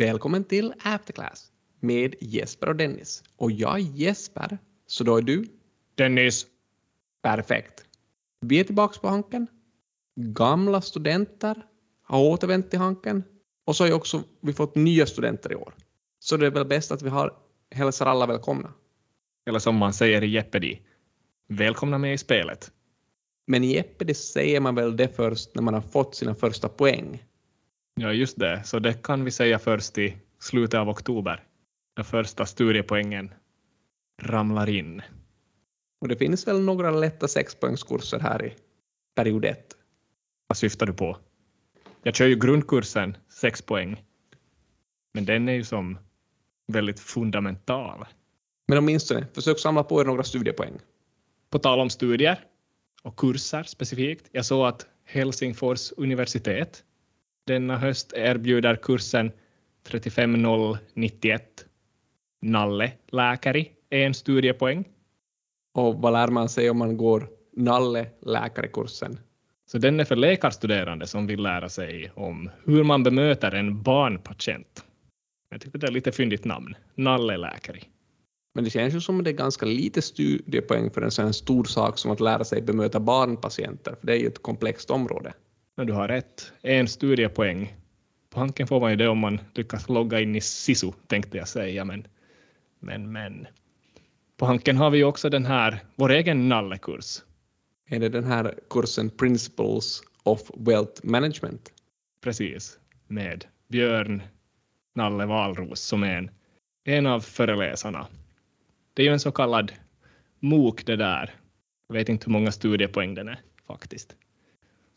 Välkommen till Afterclass med Jesper och Dennis. Och jag är Jesper, så då är du? Dennis. Perfekt. Vi är tillbaka på Hanken. Gamla studenter har återvänt till Hanken. Och så har ju också vi fått nya studenter i år. Så det är väl bäst att vi har, hälsar alla välkomna. Eller som man säger i Jeopardy. Välkomna med i spelet. Men i Jeopardy säger man väl det först när man har fått sina första poäng. Ja, just det. Så det kan vi säga först i slutet av oktober. När första studiepoängen ramlar in. Och det finns väl några lätta sexpoängskurser här i period ett. Vad syftar du på? Jag kör ju grundkursen, sex poäng. Men den är ju som väldigt fundamental. Men åtminstone, försök samla på er några studiepoäng. På tal om studier och kurser specifikt. Jag såg att Helsingfors universitet denna höst erbjuder kursen 35091 Nalle läkare, en studiepoäng. Och vad lär man sig om man går Nalle läkarekursen? Så den är för läkarstuderande som vill lära sig om hur man bemöter en barnpatient. Jag tycker det är lite fyndigt namn, Nalle läkare. Men det känns ju som att det är ganska lite studiepoäng för en sån stor sak som att lära sig bemöta barnpatienter, för det är ju ett komplext område. Men du har rätt, en studiepoäng. På Hanken får man ju det om man lyckas logga in i SISU, tänkte jag säga, men, men, men. På Hanken har vi ju också den här, vår egen nallekurs. Är det den här kursen Principles of Wealth Management? Precis, med Björn Nalle Valros som är en, en av föreläsarna. Det är ju en så kallad MOOC det där. Jag vet inte hur många studiepoäng den är faktiskt.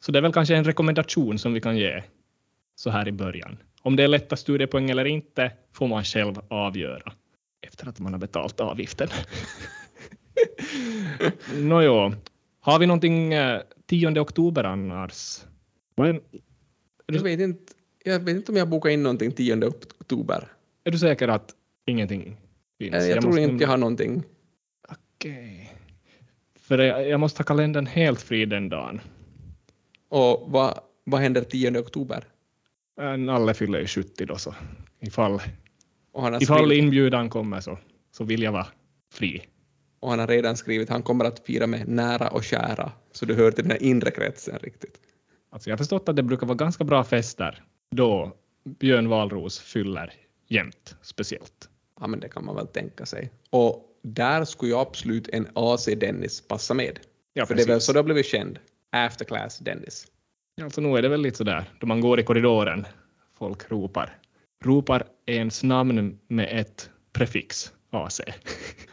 Så det är väl kanske en rekommendation som vi kan ge så här i början. Om det är lätta studiepoäng eller inte får man själv avgöra efter att man har betalt avgiften. Nåjo, har vi någonting eh, 10 oktober annars? Men, Jag vet, inte, jag vet inte om jag bokar in någonting 10 oktober. är du säker att ingenting finns? Jag, jag tror måste inte jag har någonting. Okej. För jag, jag måste ha kalendern helt fri den dagen. Och vad, vad händer 10 oktober? Nalle fyller ju 70 då, så ifall, ifall inbjudan kommer så, så vill jag vara fri. och han har redan skrivit att han kommer att fira med nära och kära, så du hör till den här inre kretsen riktigt. Alltså jag har förstått att det brukar vara ganska bra fester då Björn Valros fyller jämt, speciellt. Ja, men det kan man väl tänka sig. Och där skulle ju absolut en AC Dennis passa med. Ja, För det är väl så det har blivit känd. Afterclass Dennis. Alltså nu är det väl lite sådär, då man går i korridoren, folk ropar, ropar ens namn med ett prefix, AC.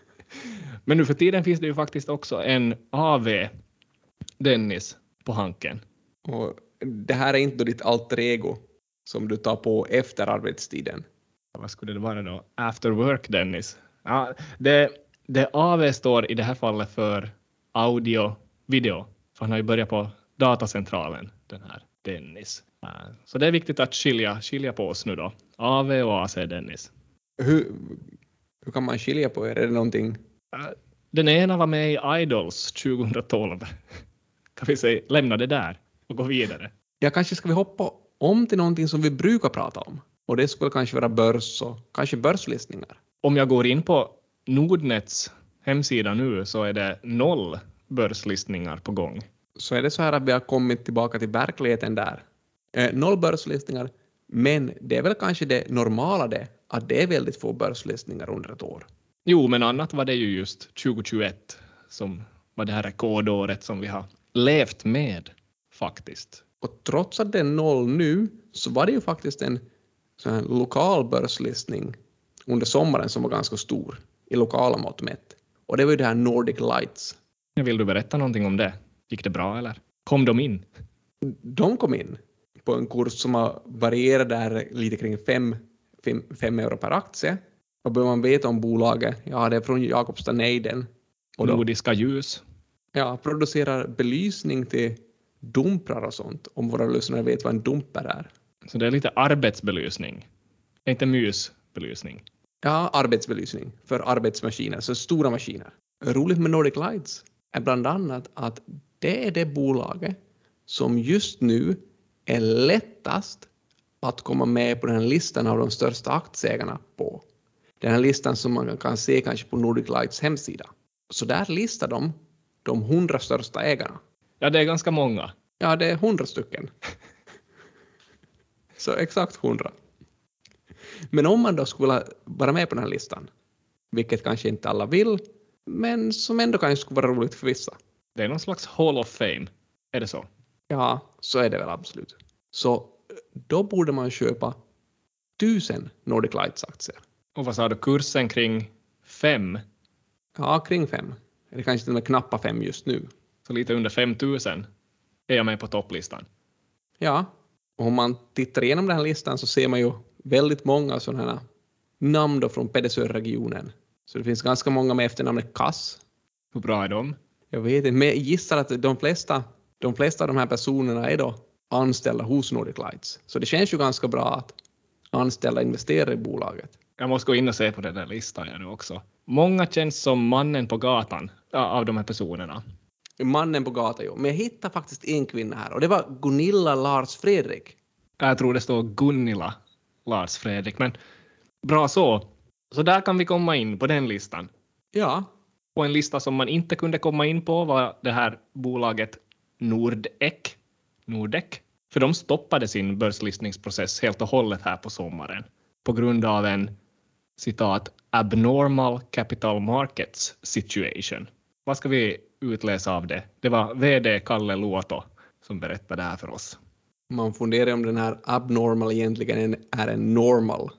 Men nu för tiden finns det ju faktiskt också en AV Dennis på Hanken. Och det här är inte då ditt alter ego som du tar på efter arbetstiden. Vad skulle det vara då? After work Dennis. Ja, det, det AV står i det här fallet för audio, video, för han har ju börjat på datacentralen, den här Dennis. Så det är viktigt att skilja, skilja på oss nu då. AV och AC Dennis. Hur, hur kan man skilja på er? Är det någonting? Den ena var med i Idols 2012. Kan vi säga, lämna det där och gå vidare. Ja, kanske ska vi hoppa om till någonting som vi brukar prata om. Och det skulle kanske vara börs och kanske börslistningar. Om jag går in på Nordnets hemsida nu så är det noll börslistningar på gång. Så är det så här att vi har kommit tillbaka till verkligheten där. Eh, noll börslistningar, men det är väl kanske det normala det, att det är väldigt få börslistningar under ett år. Jo, men annat var det ju just 2021 som var det här rekordåret som vi har levt med faktiskt. Och trots att det är noll nu så var det ju faktiskt en här lokal börslistning under sommaren som var ganska stor i lokala mått mätt. Och det var ju det här Nordic Lights. Vill du berätta någonting om det? Gick det bra eller? Kom de in? De kom in på en kurs som har varierat där lite kring 5 euro per aktie. Vad behöver man veta om bolaget? Ja, det är från Jakobstad Neiden. Och Nordiska ljus? ja, producerar belysning till dumprar och sånt, om våra lyssnare vet vad en dumper är. Så det är lite arbetsbelysning. Inte mysbelysning. Ja, arbetsbelysning för arbetsmaskiner, så stora maskiner. Roligt med Nordic Lights är bland annat att det är det bolaget som just nu är lättast att komma med på den här listan av de största aktieägarna på den här listan som man kan se kanske på Nordic Lights hemsida. Så där listar de de hundra största ägarna. Ja, det är ganska många. Ja, det är hundra stycken. Så exakt hundra. Men om man då skulle vara med på den här listan, vilket kanske inte alla vill, men som ändå kanske skulle vara roligt för vissa. Det är någon slags Hall of Fame. Är det så? Ja, så är det väl absolut. Så då borde man köpa tusen Nordic Lights-aktier. Och vad sa du, kursen kring fem? Ja, kring fem. Eller kanske till och med knappa fem just nu. Så lite under 5000 är jag med på topplistan. Ja, och om man tittar igenom den här listan så ser man ju väldigt många sådana här namn då från Pedersöregionen. Så det finns ganska många med efternamnet Kass. Hur bra är de? Jag vet inte, men jag gissar att de flesta, de flesta av de här personerna är då anställda hos Nordic Lights. Så det känns ju ganska bra att anställda investerar i bolaget. Jag måste gå in och se på den där listan jag nu också. Många känns som mannen på gatan av de här personerna. Mannen på gatan, jo. Men jag hittade faktiskt en kvinna här och det var Gunilla Lars Fredrik. Jag tror det står Gunnila Lars Fredrik, men bra så. Så där kan vi komma in på den listan. Ja, Och en lista som man inte kunde komma in på var det här bolaget Nordek. Nordek. För de stoppade sin börslistningsprocess helt och hållet här på sommaren på grund av en citat abnormal capital markets situation. Vad ska vi utläsa av det? Det var VD Kalle Luoto som berättade det här för oss. man funderar om den här abnormal egentligen är en normal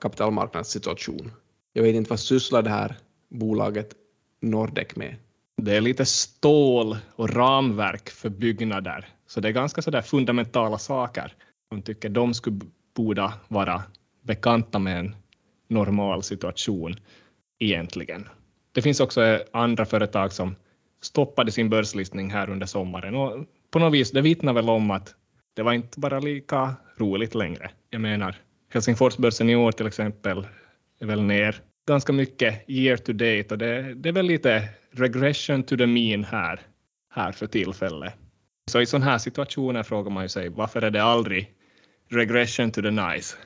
kapitalmarknadssituation. Jag vet inte vad sysslar det här bolaget Nordec med. Det är lite stål och ramverk för byggnader, så det är ganska sådär fundamentala saker. De tycker de skulle borde vara bekanta med en normal situation egentligen. Det finns också eh, andra företag som stoppade sin börslistning här under sommaren och på något vis, det vittnar väl om att det var inte bara lika roligt längre. Jag menar, Helsingforsbörsen i år till exempel är väl ner ganska mycket year to date och det, det är väl lite regression to the mean här, här för tillfället. Så i sådana här situationer frågar man ju sig varför är det aldrig regression to the nice?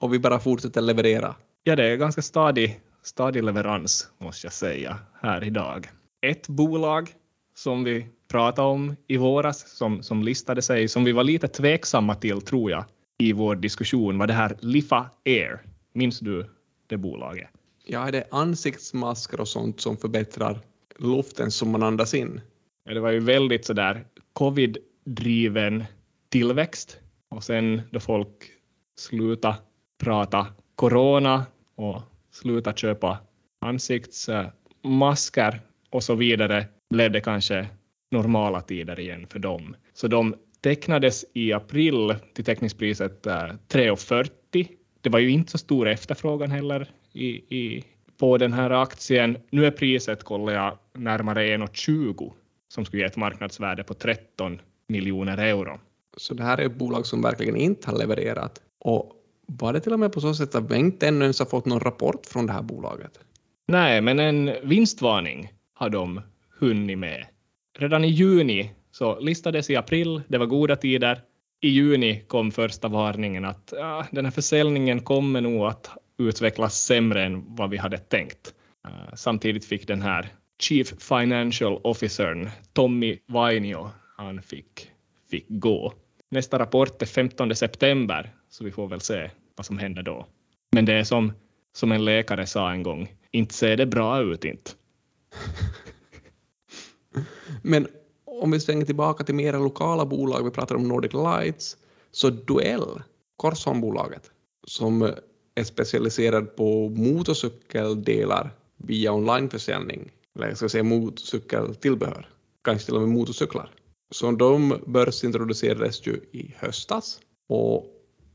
Och vi bara fortsätter leverera. Ja, det är ganska stadig, stadig leverans måste jag säga här idag. Ett bolag som vi pratade om i våras som, som listade sig, som vi var lite tveksamma till tror jag i vår diskussion var det här Lifa Air. Minns du det bolaget? Ja, är det ansiktsmasker och sånt som förbättrar luften som man andas in? Ja, det var ju väldigt sådär covid-driven tillväxt och sen då folk slutade prata corona och slutade köpa ansiktsmasker och så vidare blev det kanske normala tider igen för dem. Så de tecknades i april till teckningspriset eh, 3,40. Det var ju inte så stor efterfrågan heller i, i, på den här aktien. Nu är priset, kollar jag, närmare 1,20 som skulle ge ett marknadsvärde på 13 miljoner euro. Så det här är ett bolag som verkligen inte har levererat. Och var det till och med på så sätt att vi inte ännu ens har fått någon rapport från det här bolaget? Nej, men en vinstvarning har de hunnit med. Redan i juni så listades i april, det var goda tider. I juni kom första varningen att ja, den här försäljningen kommer nog att utvecklas sämre än vad vi hade tänkt. Uh, samtidigt fick den här Chief Financial Officern Tommy Vainio, han fick, fick gå. Nästa rapport är 15 september, så vi får väl se vad som händer då. Men det är som, som en läkare sa en gång, inte ser det bra ut inte. Men om vi svänger tillbaka till mera lokala bolag, vi pratar om Nordic Lights, så Duell, Korsholmbolaget, som är specialiserad på motorcykeldelar via onlineförsäljning, eller jag ska säga motorcykeltillbehör, kanske till och med motorcyklar. Så de börsintroducerades ju i höstas och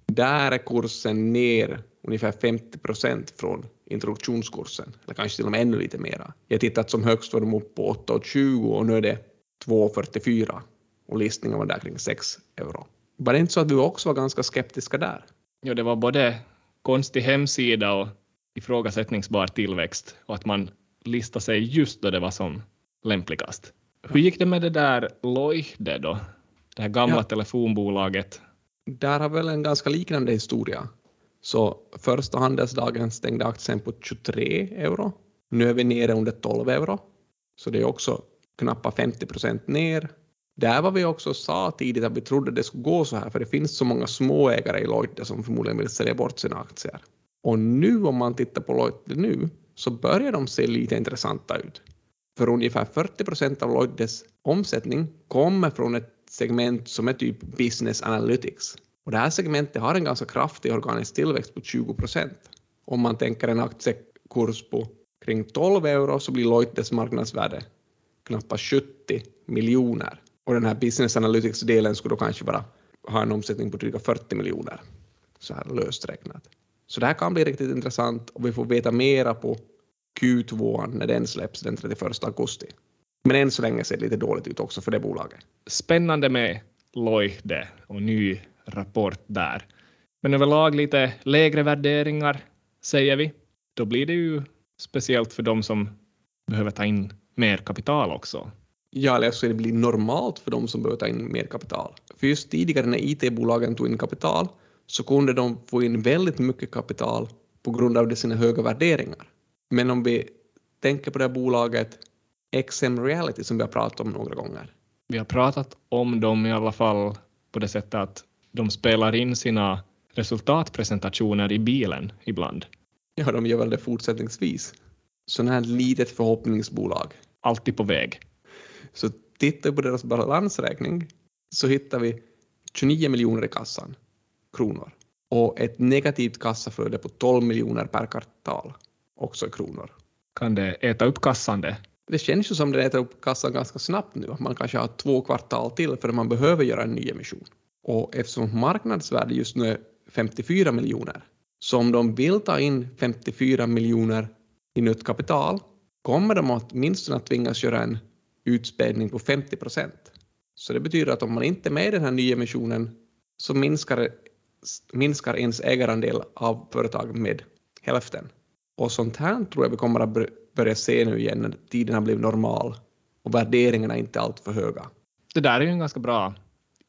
där är kursen ner ungefär 50 procent från introduktionskursen, eller kanske till och med ännu lite mera. Jag tittat som högst var de upp på 8,20 och nu är det 2,44 och listningen var där kring 6 euro. Var det inte så att du också var ganska skeptiska där? Ja, det var både konstig hemsida och ifrågasättningsbar tillväxt och att man listade sig just då det var som lämpligast. Hur gick det med det där Loihde då? Det här gamla Ja. telefonbolaget? där har väl en ganska liknande historia. Så första handelsdagen stängde aktien på 23 euro. Nu är vi nere under 12 euro. Så det är också knappt 50 procent ner. Där var vi också sa tidigt att vi trodde det skulle gå så här, för det finns så många småägare i Lloyd som förmodligen vill sälja bort sina aktier. Och nu om man tittar på Lloyd nu så börjar de se lite intressanta ut. För ungefär 40 procent av Lloyds omsättning kommer från ett segment som är typ business analytics. Och det här segmentet har en ganska kraftig organisk tillväxt på 20 procent. Om man tänker en aktiekurs på kring 12 euro så blir Lloyds marknadsvärde knappt 70 miljoner. Och den här business analytics-delen skulle då kanske bara ha en omsättning på dryga 40 miljoner, så här löst räknat. Så det här kan bli riktigt intressant och vi får veta mera på Q2 när den släpps den 31 augusti. Men än så länge ser det lite dåligt ut också för det bolaget. Spännande med Loihde och ny rapport där. Men överlag lite lägre värderingar, säger vi. Då blir det ju speciellt för de som behöver ta in mer kapital också. Ja, eller så det blir normalt för de som behöver ta in mer kapital. För just tidigare när IT-bolagen tog in kapital så kunde de få in väldigt mycket kapital på grund av sina höga värderingar. Men om vi tänker på det här bolaget XM Reality som vi har pratat om några gånger. Vi har pratat om dem i alla fall på det sättet att de spelar in sina resultatpresentationer i bilen ibland. Ja, de gör väl det fortsättningsvis. Sådana här litet förhoppningsbolag. Alltid på väg. Så tittar vi på deras balansräkning så hittar vi 29 miljoner i kassan, kronor, och ett negativt kassaflöde på 12 miljoner per kvartal, också i kronor. Kan det äta upp kassan det? Det känns ju som det äter upp kassan ganska snabbt nu, att man kanske har två kvartal till för man behöver göra en ny emission. Och eftersom marknadsvärdet just nu är 54 miljoner, så om de vill ta in 54 miljoner i nytt kapital kommer de åtminstone att tvingas göra en utspädning på 50 procent. Så det betyder att om man inte är med i den här nyemissionen så minskar, minskar ens ägarandel av företaget med hälften. Och sånt här tror jag vi kommer att börja se nu igen när tiden har blivit normal och värderingarna är inte alltför höga. Det där är ju en ganska bra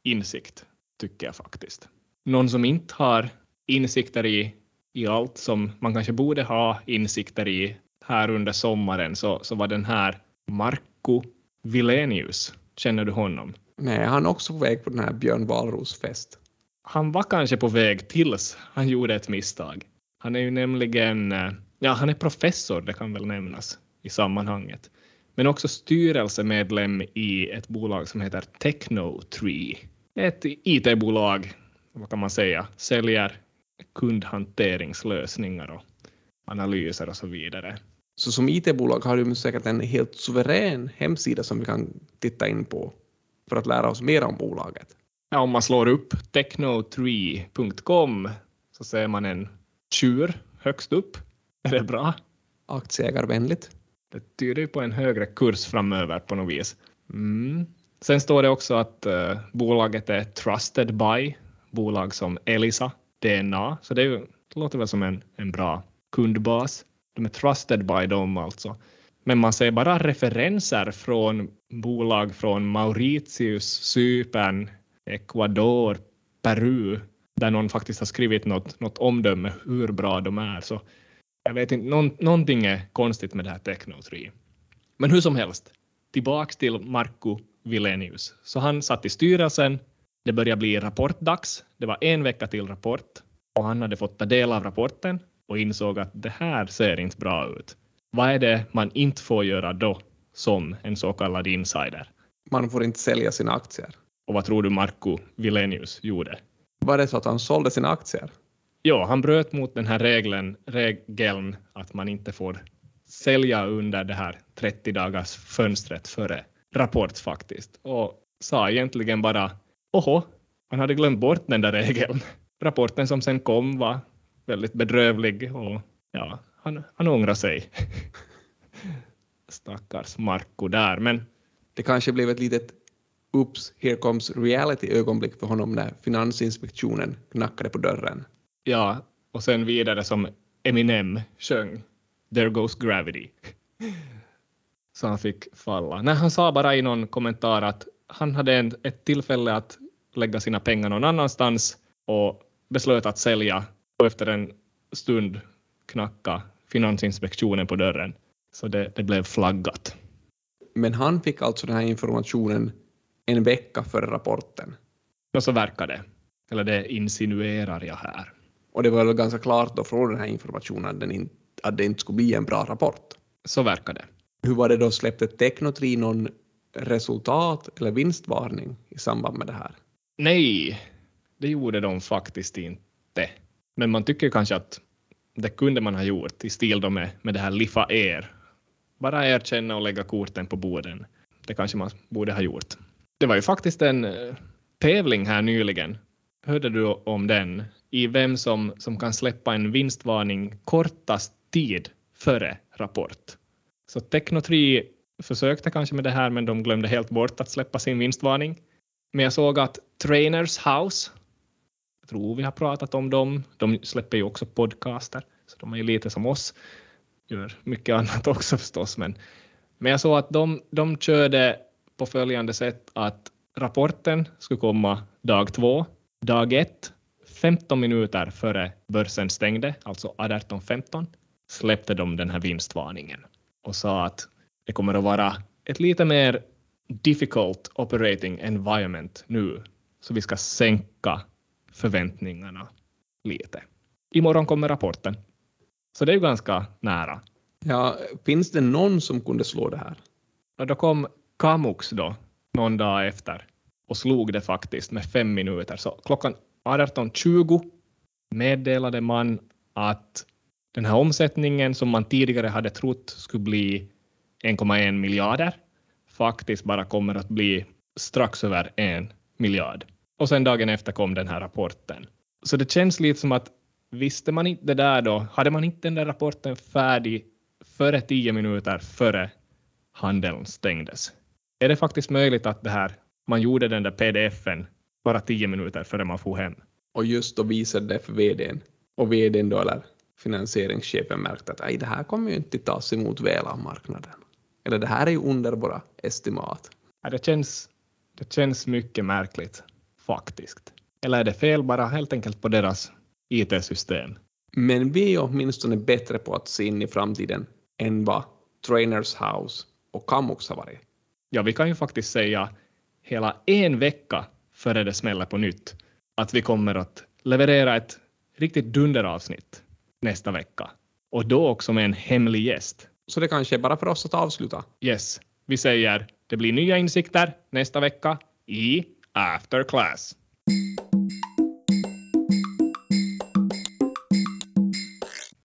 insikt, tycker jag faktiskt. Någon som inte har insikter i, i allt som man kanske borde ha insikter i här under sommaren så, så var den här Marco Vilenius. Känner du honom? Nej, han är också på väg på den här Björn Wahlroos fest. Han var kanske på väg tills han gjorde ett misstag. Han är ju nämligen, eh, ja han är professor, det kan väl nämnas i sammanhanget, men också styrelsemedlem i ett bolag som heter Technotree. Ett IT-bolag, vad kan man säga, säljer kundhanteringslösningar och analyser och så vidare. Så som IT-bolag har du säkert en helt suverän hemsida som vi kan titta in på för att lära oss mer om bolaget. Ja, om man slår upp technotree.com så ser man en tjur högst upp. Är det bra? Aktieägarvänligt. Det tyder ju på en högre kurs framöver på något vis. Mm. Sen står det också att uh, bolaget är trusted by bolag som Elisa, DNA, så det, är ju, det låter väl som en, en bra kundbas. De är trusted by dem alltså. Men man ser bara referenser från bolag från Mauritius, Cypern, Ecuador, Peru, där någon faktiskt har skrivit något, något omdöme hur bra de är. Så jag vet inte, någon, någonting är konstigt med det här Techno3. Men hur som helst, tillbaks till Marco Vilenius. Så han satt i styrelsen. Det började bli rapportdags. Det var en vecka till rapport och han hade fått ta del av rapporten och insåg att det här ser inte bra ut. Vad är det man inte får göra då som en så kallad insider? Man får inte sälja sina aktier. Och vad tror du Marco Vilenius gjorde? Var det så att han sålde sina aktier? Ja, han bröt mot den här regeln, regeln att man inte får sälja under det här 30 dagars fönstret före rapport faktiskt och sa egentligen bara oho, han hade glömt bort den där regeln. Rapporten som sen kom var väldigt bedrövlig och ja, han, han ångrar sig. Stackars Marco där, men det kanske blev ett litet oops, here comes reality-ögonblick för honom när Finansinspektionen knackade på dörren. Ja, och sen vidare som Eminem sjöng There goes gravity. Så han fick falla. Nej, han sa bara i någon kommentar att han hade en, ett tillfälle att lägga sina pengar någon annanstans och beslöt att sälja och efter en stund knacka Finansinspektionen på dörren. Så det, det blev flaggat. Men han fick alltså den här informationen en vecka före rapporten. Och så verkar det. Eller det insinuerar jag här. Och det var väl ganska klart då från den här informationen att, den in, att det inte skulle bli en bra rapport. Så verkar det. Hur var det då, släppte Technotri någon resultat eller vinstvarning i samband med det här? Nej, det gjorde de faktiskt inte. Men man tycker kanske att det kunde man ha gjort i stil då med, med det här Liffa Er. Bara erkänna och lägga korten på borden. Det kanske man borde ha gjort. Det var ju faktiskt en eh, tävling här nyligen. Hörde du om den? I vem som, som kan släppa en vinstvarning kortast tid före rapport. Så Techno3 försökte kanske med det här, men de glömde helt bort att släppa sin vinstvarning. Men jag såg att Trainers House, tror vi har pratat om dem, de släpper ju också podcaster, så de är ju lite som oss, gör mycket annat också förstås, men, men jag såg att de, de körde på följande sätt att rapporten skulle komma dag två, dag ett, 15 minuter före börsen stängde, alltså 18.15, släppte de den här vinstvarningen och sa att det kommer att vara ett lite mer difficult operating environment nu, så vi ska sänka förväntningarna lite. Imorgon kommer rapporten. Så det är ju ganska nära. Ja, finns det någon som kunde slå det här? Och då kom Kamux då, någon dag efter, och slog det faktiskt med fem minuter. Så klockan 18.20 meddelade man att den här omsättningen som man tidigare hade trott skulle bli 1,1 miljarder faktiskt bara kommer att bli strax över en miljard. Och sen dagen efter kom den här rapporten. Så det känns lite som att visste man inte det där då, hade man inte den där rapporten färdig före tio minuter före handeln stängdes, är det faktiskt möjligt att det här, man gjorde den där pdfen bara tio minuter före man får hem. Och just då visade det för vdn. Och vdn då, eller finansieringschefen märkte att det här kommer ju inte tas emot väl av marknaden. Eller det här är ju under våra estimat. Ja, det, känns, det känns mycket märkligt faktiskt. Eller är det fel bara helt enkelt på deras IT-system? Men vi är åtminstone bättre på att se in i framtiden än vad Trainers House och Kamux har varit. Ja, vi kan ju faktiskt säga hela en vecka före det smäller på nytt att vi kommer att leverera ett riktigt dunderavsnitt nästa vecka. Och då också med en hemlig gäst. Så det kanske är bara för oss att avsluta. Yes, vi säger det blir nya insikter nästa vecka i after class.